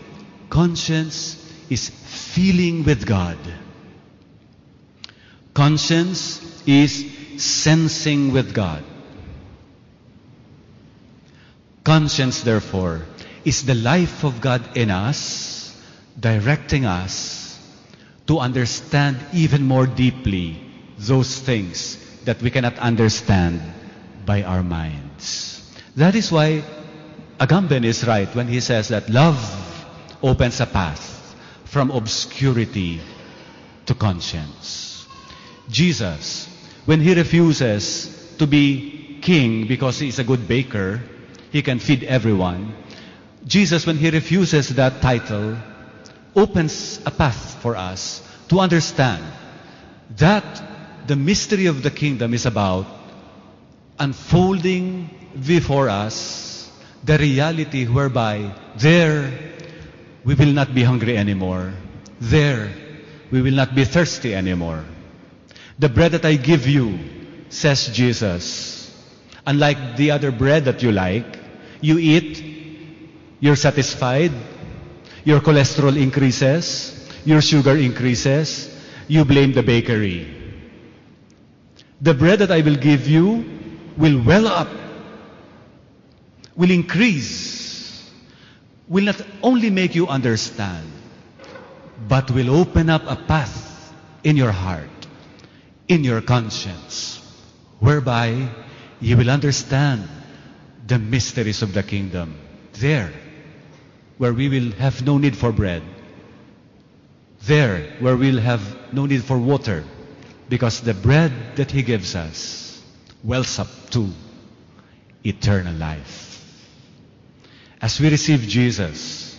conscience is feeling with God. Conscience is sensing with God. Conscience, therefore, is the life of God in us, directing us to understand even more deeply those things that we cannot understand by our minds. That is why Agamben is right when he says that love opens a path from obscurity to conscience. Jesus, when he refuses to be king because he is a good baker, he can feed everyone. Jesus, when he refuses that title, opens a path for us to understand that the mystery of the kingdom is about unfolding before us the reality whereby there we will not be hungry anymore. There we will not be thirsty anymore. The bread that I give you, says Jesus, unlike the other bread that you like, you eat, you're satisfied, your cholesterol increases, your sugar increases, you blame the bakery. The bread that I will give you will well up, will increase, will not only make you understand, but will open up a path in your heart, in your conscience, whereby you will understand the mysteries of the kingdom. There, where we will have no need for bread. There, where we'll have no need for water. Because the bread that He gives us wells up to eternal life. As we receive Jesus,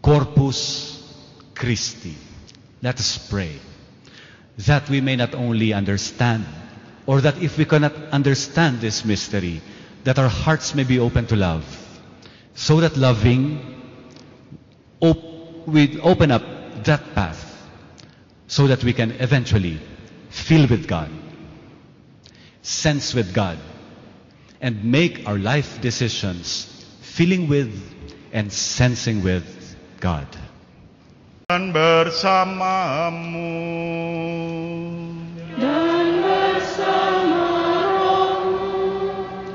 Corpus Christi, let us pray that we may not only understand, or that if we cannot understand this mystery, that our hearts may be open to love, so that loving op- we open up that path, so that we can eventually feel with God, sense with God, and make our life decisions feeling with and sensing with God. Dan bersamamu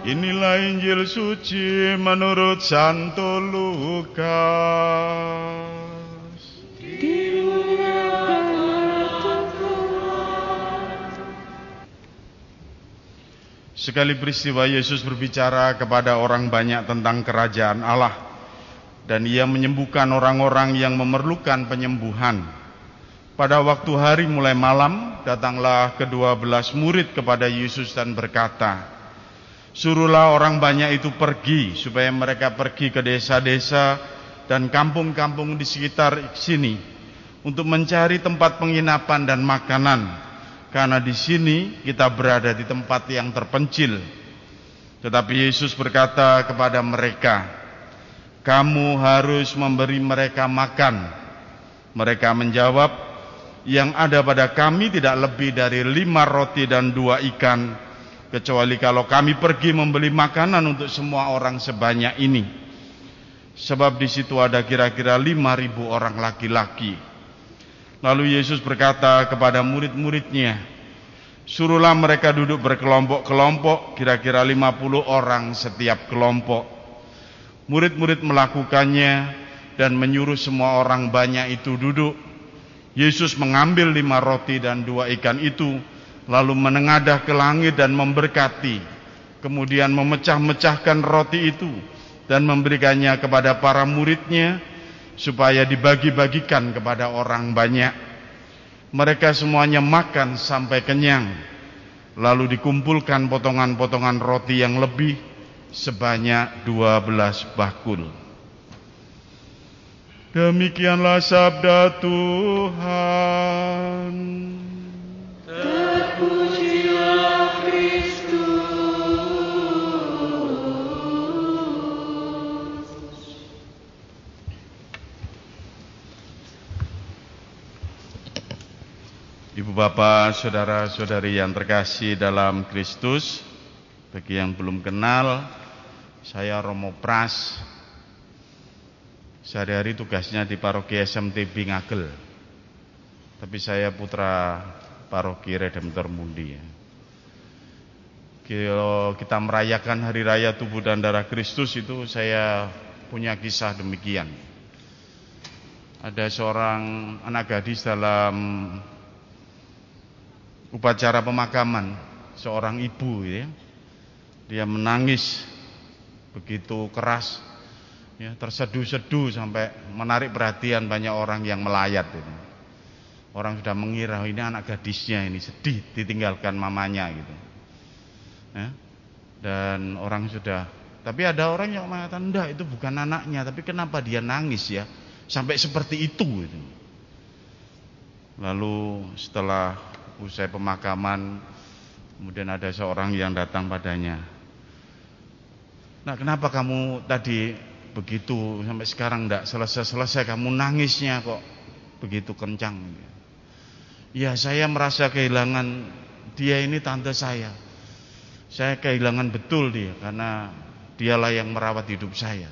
Inilah Injil suci menurut Santo Lukas. Sekali peristiwa Yesus berbicara kepada orang banyak tentang kerajaan Allah dan ia menyembuhkan orang-orang yang memerlukan penyembuhan. Pada waktu hari mulai malam, datanglah kedua belas murid kepada Yesus dan berkata, Suruhlah orang banyak itu pergi, supaya mereka pergi ke desa-desa dan kampung-kampung di sekitar sini, untuk mencari tempat penginapan dan makanan, karena di sini kita berada di tempat yang terpencil. Tetapi Yesus berkata kepada mereka, "Kamu harus memberi mereka makan." Mereka menjawab, "Yang ada pada kami tidak lebih dari lima roti dan dua ikan, kecuali kalau kami pergi membeli makanan untuk semua orang sebanyak ini." Sebab di situ ada kira-kira lima ribu orang laki-laki. Lalu Yesus berkata kepada murid-muridnya, Suruhlah mereka duduk berkelompok-kelompok, kira-kira 50 orang setiap kelompok. Murid-murid melakukannya dan menyuruh semua orang banyak itu duduk. Yesus mengambil lima roti dan dua ikan itu, lalu menengadah ke langit dan memberkati. Kemudian memecah-mecahkan roti itu dan memberikannya kepada para muridnya, supaya dibagi-bagikan kepada orang banyak. Mereka semuanya makan sampai kenyang, lalu dikumpulkan potongan-potongan roti yang lebih sebanyak 12 bakul. Demikianlah sabda Tuhan. Bapak, saudara-saudari yang terkasih dalam Kristus, bagi yang belum kenal, saya Romo Pras. Sehari-hari tugasnya di paroki SMTB Ngagel. Tapi saya putra paroki Redemptor Mundi. Kalau kita merayakan hari raya tubuh dan darah Kristus itu saya punya kisah demikian. Ada seorang anak gadis dalam upacara pemakaman seorang ibu ya. Dia menangis begitu keras ya, terseduh-seduh sampai menarik perhatian banyak orang yang melayat ini. Orang sudah mengira ini anak gadisnya ini sedih ditinggalkan mamanya gitu. Ya. Dan orang sudah tapi ada orang yang mengatakan enggak itu bukan anaknya, tapi kenapa dia nangis ya sampai seperti itu gitu. Lalu setelah usai pemakaman kemudian ada seorang yang datang padanya. Nah kenapa kamu tadi begitu? Sampai sekarang tidak selesai-selesai kamu nangisnya kok begitu kencang? Ya saya merasa kehilangan dia ini tante saya. Saya kehilangan betul dia karena dialah yang merawat hidup saya.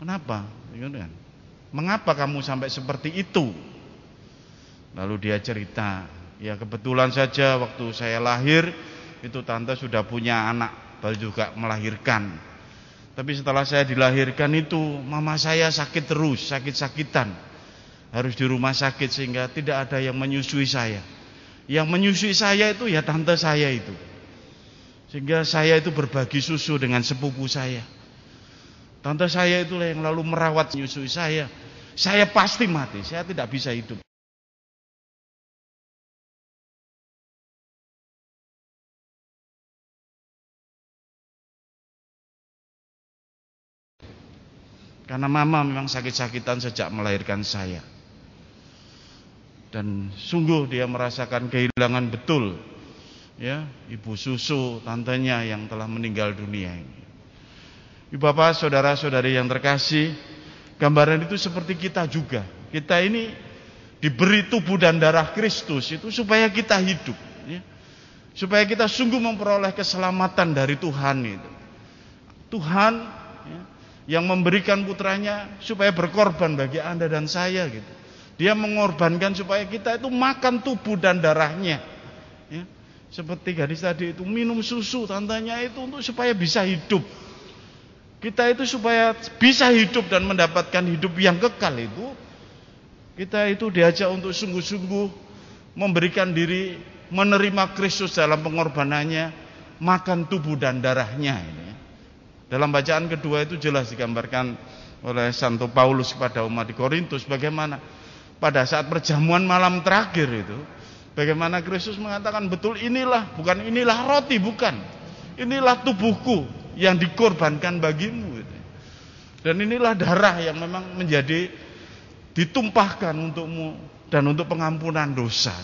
Kenapa? Mengapa kamu sampai seperti itu? Lalu dia cerita Ya kebetulan saja waktu saya lahir itu tante sudah punya anak baru juga melahirkan. Tapi setelah saya dilahirkan itu mama saya sakit terus, sakit-sakitan. Harus di rumah sakit sehingga tidak ada yang menyusui saya. Yang menyusui saya itu ya tante saya itu. Sehingga saya itu berbagi susu dengan sepupu saya. Tante saya itulah yang lalu merawat menyusui saya. Saya pasti mati, saya tidak bisa hidup. Karena mama memang sakit-sakitan sejak melahirkan saya. Dan sungguh dia merasakan kehilangan betul ya, ibu susu tantenya yang telah meninggal dunia ini. Ibu bapak, saudara-saudari yang terkasih, gambaran itu seperti kita juga. Kita ini diberi tubuh dan darah Kristus itu supaya kita hidup, ya. supaya kita sungguh memperoleh keselamatan dari Tuhan itu. Tuhan yang memberikan putranya supaya berkorban bagi Anda dan saya gitu. Dia mengorbankan supaya kita itu makan tubuh dan darahnya. Ya. Seperti gadis tadi itu minum susu tantanya itu untuk supaya bisa hidup. Kita itu supaya bisa hidup dan mendapatkan hidup yang kekal itu kita itu diajak untuk sungguh-sungguh memberikan diri menerima Kristus dalam pengorbanannya, makan tubuh dan darahnya ini. Dalam bacaan kedua itu jelas digambarkan oleh Santo Paulus kepada umat di Korintus bagaimana pada saat perjamuan malam terakhir itu bagaimana Kristus mengatakan betul inilah bukan inilah roti bukan. Inilah tubuhku yang dikorbankan bagimu. Gitu. dan inilah darah yang memang menjadi ditumpahkan untukmu dan untuk pengampunan dosa.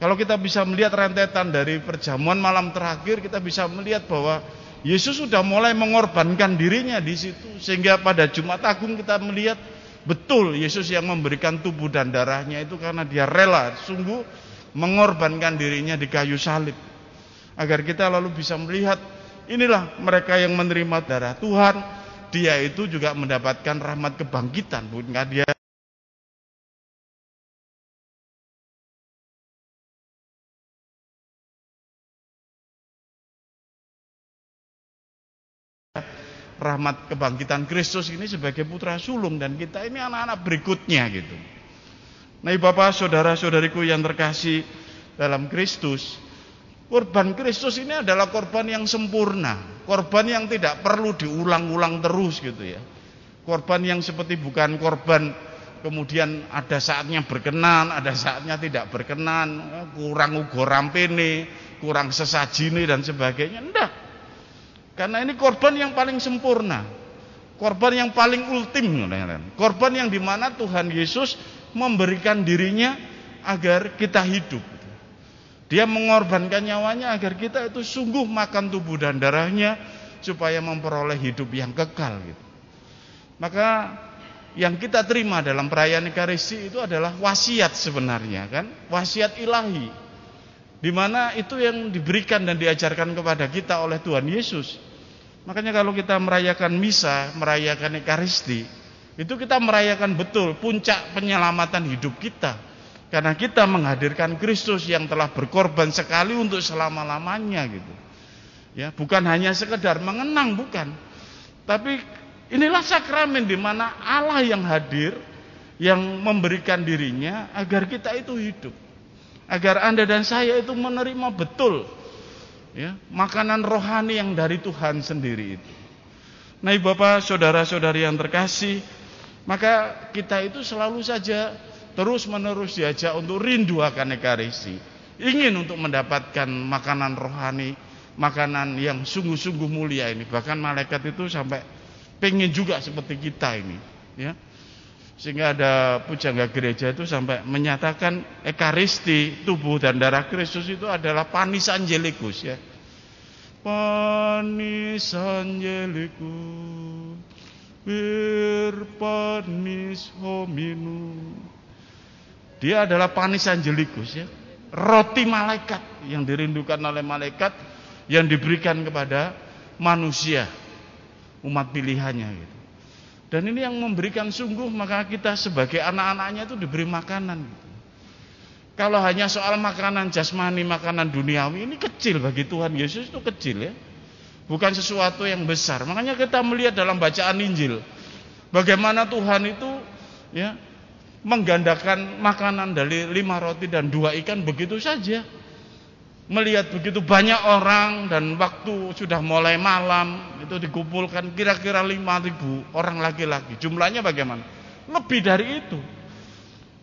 Kalau kita bisa melihat rentetan dari perjamuan malam terakhir kita bisa melihat bahwa Yesus sudah mulai mengorbankan dirinya di situ sehingga pada Jumat Agung kita melihat betul Yesus yang memberikan tubuh dan darahnya itu karena dia rela sungguh mengorbankan dirinya di kayu salib. Agar kita lalu bisa melihat inilah mereka yang menerima darah Tuhan. Dia itu juga mendapatkan rahmat kebangkitan bukan? Dia rahmat kebangkitan Kristus ini sebagai putra sulung dan kita ini anak-anak berikutnya gitu. Nah, Bapak, saudara-saudariku yang terkasih dalam Kristus, korban Kristus ini adalah korban yang sempurna, korban yang tidak perlu diulang-ulang terus gitu ya. Korban yang seperti bukan korban kemudian ada saatnya berkenan, ada saatnya tidak berkenan, kurang ugo rampene, kurang sesajine dan sebagainya. Enggak. Karena ini korban yang paling sempurna. Korban yang paling ultim. Korban yang di mana Tuhan Yesus memberikan dirinya agar kita hidup. Dia mengorbankan nyawanya agar kita itu sungguh makan tubuh dan darahnya supaya memperoleh hidup yang kekal gitu. Maka yang kita terima dalam perayaan Ekaristi itu adalah wasiat sebenarnya kan, wasiat ilahi. Di mana itu yang diberikan dan diajarkan kepada kita oleh Tuhan Yesus. Makanya kalau kita merayakan misa, merayakan Ekaristi, itu kita merayakan betul puncak penyelamatan hidup kita. Karena kita menghadirkan Kristus yang telah berkorban sekali untuk selama-lamanya gitu. Ya, bukan hanya sekedar mengenang bukan. Tapi Inilah sakramen di mana Allah yang hadir yang memberikan dirinya agar kita itu hidup. Agar Anda dan saya itu menerima betul ya, makanan rohani yang dari Tuhan sendiri itu. Nah, Bapak, saudara-saudari yang terkasih, maka kita itu selalu saja terus-menerus diajak untuk rindu akan Ekaristi. Ingin untuk mendapatkan makanan rohani, makanan yang sungguh-sungguh mulia ini. Bahkan malaikat itu sampai pengen juga seperti kita ini ya sehingga ada pujangga gereja itu sampai menyatakan ekaristi tubuh dan darah Kristus itu adalah panis angelikus ya. Panis angelikus bir panis hominu dia adalah panis angelikus ya. Roti malaikat yang dirindukan oleh malaikat yang diberikan kepada manusia umat pilihannya gitu. Dan ini yang memberikan sungguh maka kita sebagai anak-anaknya itu diberi makanan gitu. Kalau hanya soal makanan jasmani, makanan duniawi ini kecil bagi Tuhan Yesus itu kecil ya. Bukan sesuatu yang besar. Makanya kita melihat dalam bacaan Injil bagaimana Tuhan itu ya menggandakan makanan dari lima roti dan dua ikan begitu saja melihat begitu banyak orang dan waktu sudah mulai malam itu dikumpulkan kira-kira 5000 orang laki-laki. Jumlahnya bagaimana? Lebih dari itu.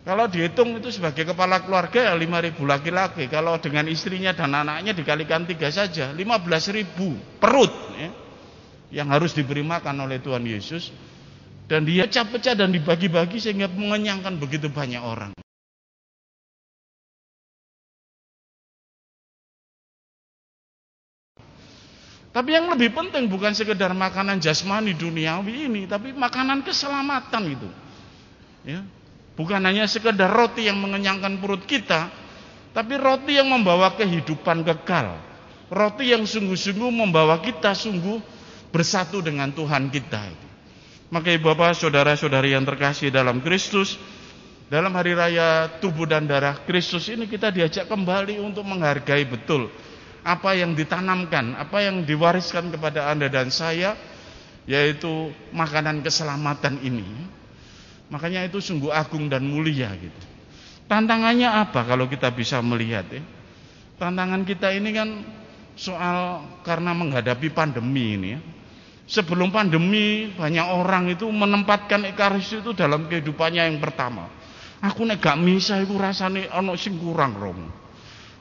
Kalau dihitung itu sebagai kepala keluarga ya 5000 laki-laki. Kalau dengan istrinya dan anaknya dikalikan tiga saja 15000 perut ya, yang harus diberi makan oleh Tuhan Yesus dan dia pecah-pecah dan dibagi-bagi sehingga mengenyangkan begitu banyak orang. Tapi yang lebih penting bukan sekedar makanan jasmani duniawi ini, tapi makanan keselamatan itu. Ya. Bukan hanya sekedar roti yang mengenyangkan perut kita, tapi roti yang membawa kehidupan kekal. Roti yang sungguh-sungguh membawa kita sungguh bersatu dengan Tuhan kita. Maka Bapak, saudara-saudari yang terkasih dalam Kristus, dalam hari raya tubuh dan darah Kristus ini kita diajak kembali untuk menghargai betul apa yang ditanamkan, apa yang diwariskan kepada Anda dan saya yaitu makanan keselamatan ini. Makanya itu sungguh agung dan mulia gitu. Tantangannya apa kalau kita bisa melihat ya? Tantangan kita ini kan soal karena menghadapi pandemi ini ya. Sebelum pandemi banyak orang itu menempatkan ekaristi itu dalam kehidupannya yang pertama. Aku nek gak misa iku rasane ana sing kurang, Rom.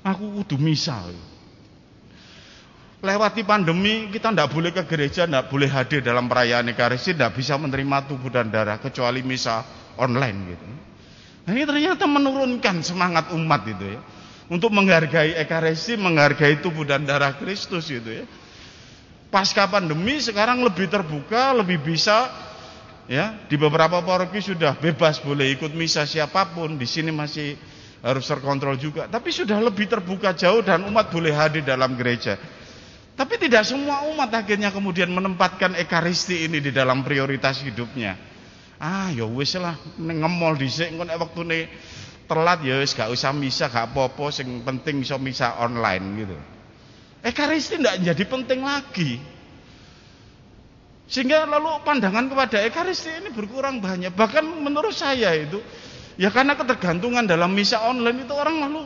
Aku kudu misa. Ya lewati pandemi kita tidak boleh ke gereja, tidak boleh hadir dalam perayaan Ekaristi, tidak bisa menerima tubuh dan darah kecuali misa online gitu. Nah, ini ternyata menurunkan semangat umat itu ya. Untuk menghargai Ekaristi, menghargai tubuh dan darah Kristus gitu ya. Pasca pandemi sekarang lebih terbuka, lebih bisa ya. Di beberapa paroki sudah bebas boleh ikut misa siapa pun, di sini masih harus terkontrol juga. Tapi sudah lebih terbuka jauh dan umat boleh hadir dalam gereja. Tapi tidak semua umat akhirnya kemudian menempatkan ekaristi ini di dalam prioritas hidupnya. Ah, ya wis lah ngemol dhisik engko nek wektune telat ya wis gak usah misa, gak apa-apa, sing penting iso misa online gitu. Ekaristi tidak jadi penting lagi. Sehingga lalu pandangan kepada ekaristi ini berkurang banyak. Bahkan menurut saya itu ya karena ketergantungan dalam misa online itu orang lalu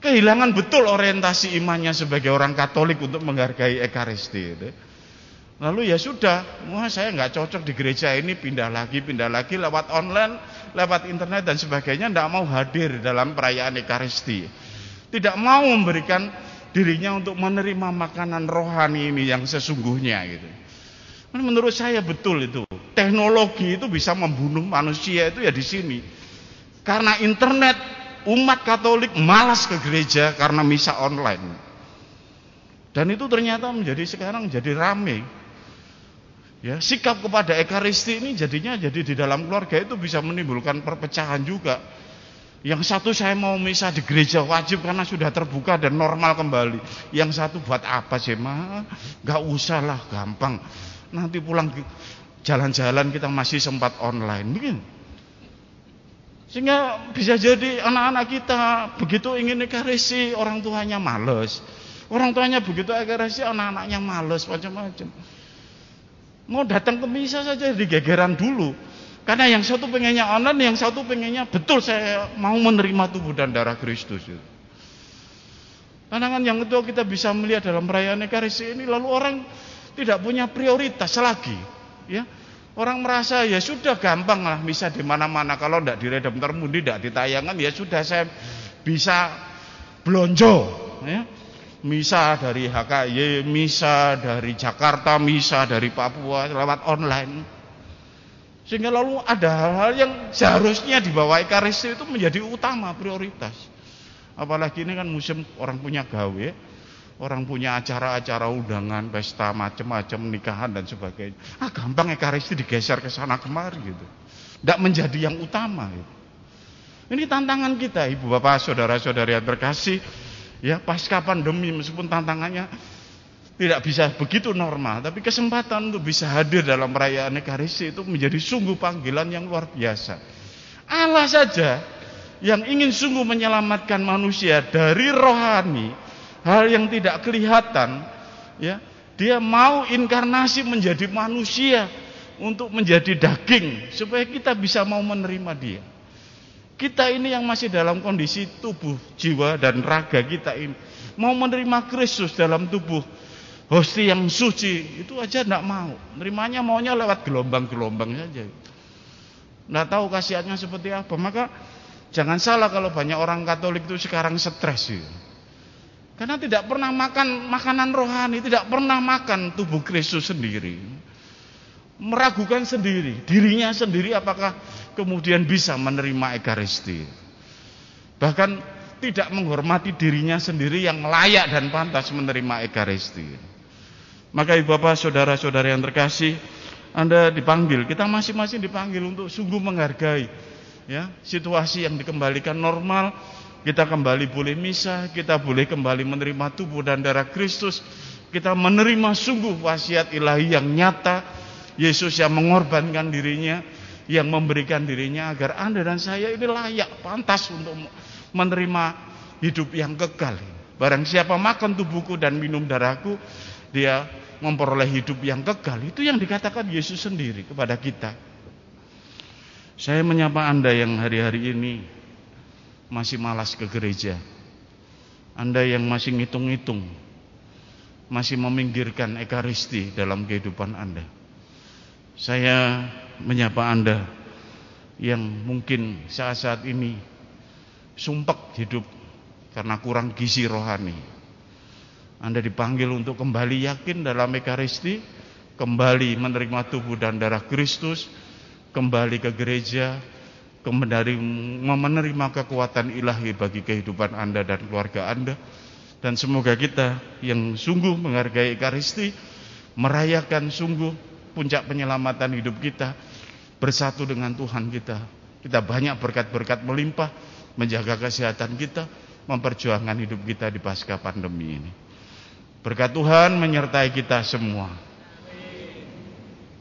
kehilangan betul orientasi imannya sebagai orang Katolik untuk menghargai Ekaristi itu. Lalu ya sudah, wah saya nggak cocok di gereja ini pindah lagi, pindah lagi lewat online, lewat internet dan sebagainya, tidak mau hadir dalam perayaan Ekaristi. Tidak mau memberikan dirinya untuk menerima makanan rohani ini yang sesungguhnya gitu. Menurut saya betul itu. Teknologi itu bisa membunuh manusia itu ya di sini. Karena internet umat Katolik malas ke gereja karena misa online. Dan itu ternyata menjadi sekarang jadi rame. Ya, sikap kepada ekaristi ini jadinya jadi di dalam keluarga itu bisa menimbulkan perpecahan juga. Yang satu saya mau misa di gereja wajib karena sudah terbuka dan normal kembali. Yang satu buat apa sih mah? Gak usah lah, gampang. Nanti pulang jalan-jalan kita masih sempat online. Begini. Sehingga bisa jadi anak-anak kita begitu ingin ekarisi orang tuanya males. Orang tuanya begitu ekarisi anak-anaknya males macam-macam. Mau datang ke misa saja digegeran dulu. Karena yang satu pengennya online, yang satu pengennya betul saya mau menerima tubuh dan darah Kristus. Pandangan yang kedua kita bisa melihat dalam perayaan Ekaristi ini lalu orang tidak punya prioritas lagi, ya. Orang merasa ya sudah gampang lah misa di mana-mana kalau tidak di Redemptor Mundi tidak ditayangkan ya sudah saya bisa belonjo, ya misa dari HKY, misa dari Jakarta, misa dari Papua lewat online. Sehingga lalu ada hal-hal yang seharusnya dibawa Ekaristi itu menjadi utama prioritas. Apalagi ini kan musim orang punya gawe, orang punya acara-acara undangan, pesta macam-macam, nikahan dan sebagainya. Ah gampang Ekaristi digeser ke sana kemari gitu. Tidak menjadi yang utama gitu. Ini tantangan kita, Ibu Bapak, saudara-saudari yang terkasih Ya, pasca pandemi meskipun tantangannya tidak bisa begitu normal, tapi kesempatan untuk bisa hadir dalam perayaan Ekaristi itu menjadi sungguh panggilan yang luar biasa. Allah saja yang ingin sungguh menyelamatkan manusia dari rohani, hal yang tidak kelihatan, ya, dia mau inkarnasi menjadi manusia untuk menjadi daging supaya kita bisa mau menerima dia. Kita ini yang masih dalam kondisi tubuh, jiwa dan raga kita ini mau menerima Kristus dalam tubuh hosti yang suci itu aja tidak mau. Nerimanya maunya lewat gelombang-gelombang saja. Tidak tahu kasihannya seperti apa. Maka jangan salah kalau banyak orang Katolik itu sekarang stres ya. Karena tidak pernah makan makanan rohani, tidak pernah makan tubuh Kristus sendiri. Meragukan sendiri, dirinya sendiri apakah kemudian bisa menerima Ekaristi. Bahkan tidak menghormati dirinya sendiri yang layak dan pantas menerima Ekaristi. Maka ibu bapak saudara-saudara yang terkasih, Anda dipanggil, kita masing-masing dipanggil untuk sungguh menghargai ya situasi yang dikembalikan normal. Kita kembali boleh misa, kita boleh kembali menerima tubuh dan darah Kristus. Kita menerima sungguh wasiat ilahi yang nyata. Yesus yang mengorbankan dirinya yang memberikan dirinya agar Anda dan saya ini layak, pantas untuk menerima hidup yang kekal. Barang siapa makan tubuhku dan minum darahku, dia memperoleh hidup yang kekal. Itu yang dikatakan Yesus sendiri kepada kita. Saya menyapa Anda yang hari-hari ini masih malas ke gereja. Anda yang masih ngitung-ngitung, masih meminggirkan ekaristi dalam kehidupan Anda. Saya menyapa Anda yang mungkin saat-saat ini sumpek hidup karena kurang gizi rohani. Anda dipanggil untuk kembali yakin dalam Ekaristi, kembali menerima tubuh dan darah Kristus, kembali ke gereja, kembali menerima kekuatan ilahi bagi kehidupan Anda dan keluarga Anda. Dan semoga kita yang sungguh menghargai Ekaristi, merayakan sungguh puncak penyelamatan hidup kita bersatu dengan Tuhan kita. Kita banyak berkat-berkat melimpah menjaga kesehatan kita, memperjuangkan hidup kita di pasca pandemi ini. Berkat Tuhan menyertai kita semua.